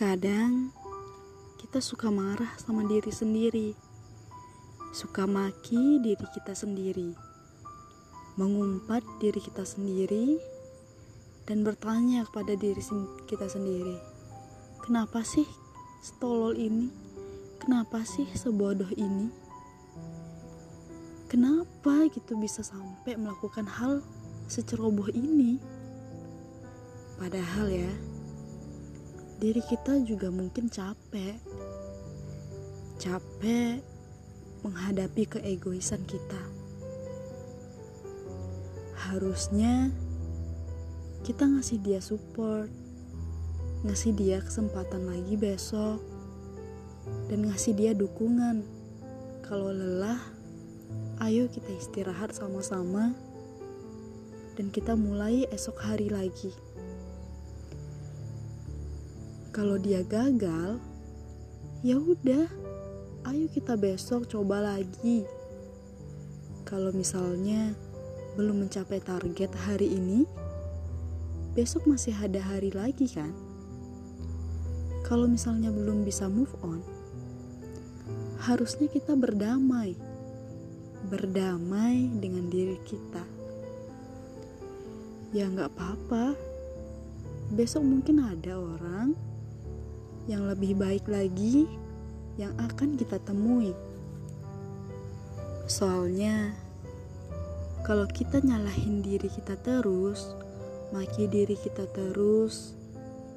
Kadang kita suka marah sama diri sendiri, suka maki diri kita sendiri, mengumpat diri kita sendiri, dan bertanya kepada diri kita sendiri, "Kenapa sih stolol ini? Kenapa sih sebodoh ini? Kenapa gitu bisa sampai melakukan hal seceroboh ini?" Padahal ya, diri kita juga mungkin capek. Capek menghadapi keegoisan kita. Harusnya kita ngasih dia support, ngasih dia kesempatan lagi besok, dan ngasih dia dukungan. Kalau lelah, ayo kita istirahat sama-sama, dan kita mulai esok hari lagi. Kalau dia gagal, ya udah, ayo kita besok coba lagi. Kalau misalnya belum mencapai target hari ini, besok masih ada hari lagi kan? Kalau misalnya belum bisa move on, harusnya kita berdamai. Berdamai dengan diri kita. Ya nggak apa-apa. Besok mungkin ada orang yang lebih baik lagi yang akan kita temui. Soalnya, kalau kita nyalahin diri kita terus, maki diri kita terus,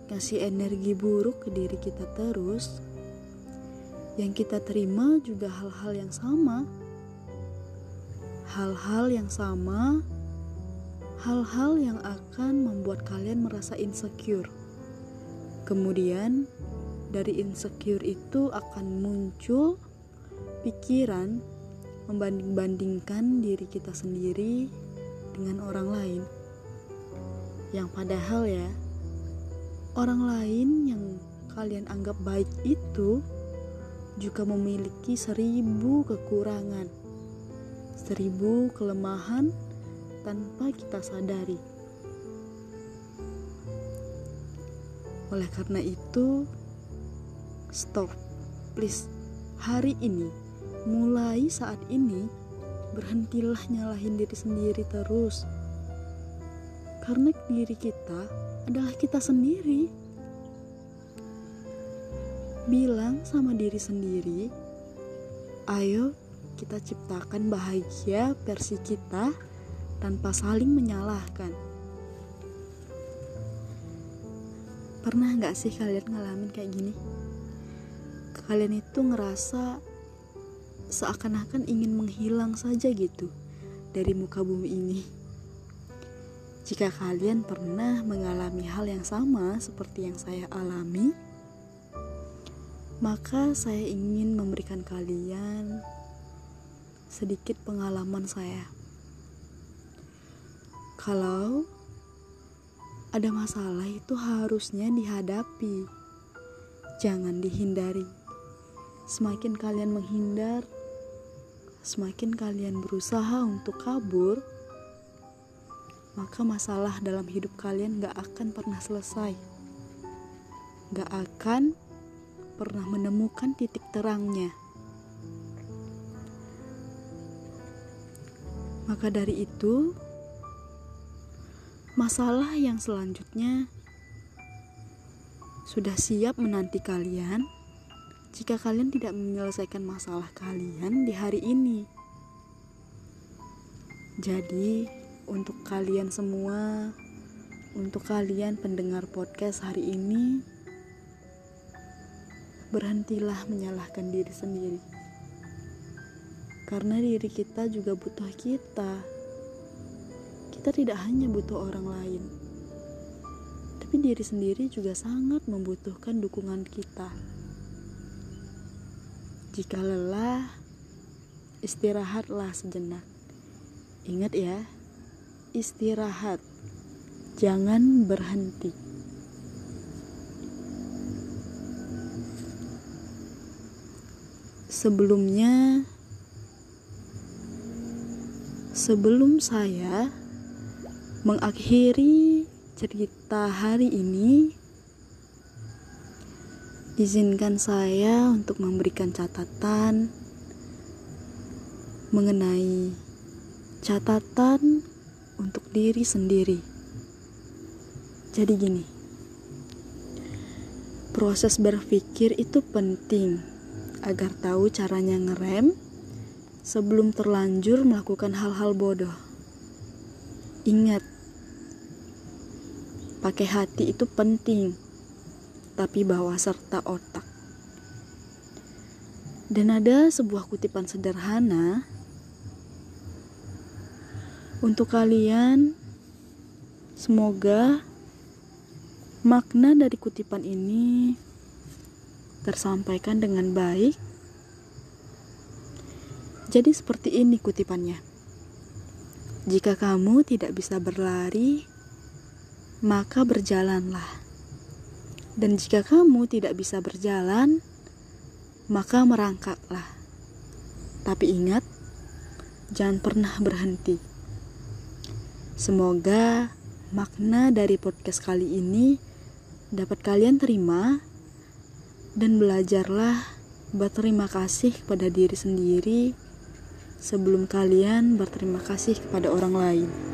kasih energi buruk ke diri kita terus, yang kita terima juga hal-hal yang sama. Hal-hal yang sama, hal-hal yang akan membuat kalian merasa insecure. Kemudian, dari insecure itu akan muncul pikiran membanding-bandingkan diri kita sendiri dengan orang lain. Yang padahal ya, orang lain yang kalian anggap baik itu juga memiliki seribu kekurangan, seribu kelemahan tanpa kita sadari. Oleh karena itu, Stop, please. Hari ini, mulai saat ini, berhentilah nyalahin diri sendiri terus. Karena diri kita adalah kita sendiri. Bilang sama diri sendiri, ayo kita ciptakan bahagia versi kita tanpa saling menyalahkan. Pernah nggak sih kalian ngalamin kayak gini? Kalian itu ngerasa seakan-akan ingin menghilang saja gitu dari muka bumi ini. Jika kalian pernah mengalami hal yang sama seperti yang saya alami, maka saya ingin memberikan kalian sedikit pengalaman saya. Kalau ada masalah itu harusnya dihadapi, jangan dihindari. Semakin kalian menghindar, semakin kalian berusaha untuk kabur, maka masalah dalam hidup kalian gak akan pernah selesai. Gak akan pernah menemukan titik terangnya. Maka dari itu, masalah yang selanjutnya sudah siap menanti kalian jika kalian tidak menyelesaikan masalah kalian di hari ini. Jadi, untuk kalian semua, untuk kalian pendengar podcast hari ini, berhentilah menyalahkan diri sendiri. Karena diri kita juga butuh kita. Kita tidak hanya butuh orang lain, tapi diri sendiri juga sangat membutuhkan dukungan kita. Jika lelah, istirahatlah sejenak. Ingat ya, istirahat, jangan berhenti. Sebelumnya, sebelum saya mengakhiri cerita hari ini, Izinkan saya untuk memberikan catatan mengenai catatan untuk diri sendiri. Jadi gini. Proses berpikir itu penting agar tahu caranya ngerem sebelum terlanjur melakukan hal-hal bodoh. Ingat, pakai hati itu penting tapi bawa serta otak. Dan ada sebuah kutipan sederhana untuk kalian. Semoga makna dari kutipan ini tersampaikan dengan baik. Jadi, seperti ini kutipannya: "Jika kamu tidak bisa berlari, maka berjalanlah." Dan jika kamu tidak bisa berjalan, maka merangkaklah. Tapi ingat, jangan pernah berhenti. Semoga makna dari podcast kali ini dapat kalian terima dan belajarlah berterima kasih kepada diri sendiri sebelum kalian berterima kasih kepada orang lain.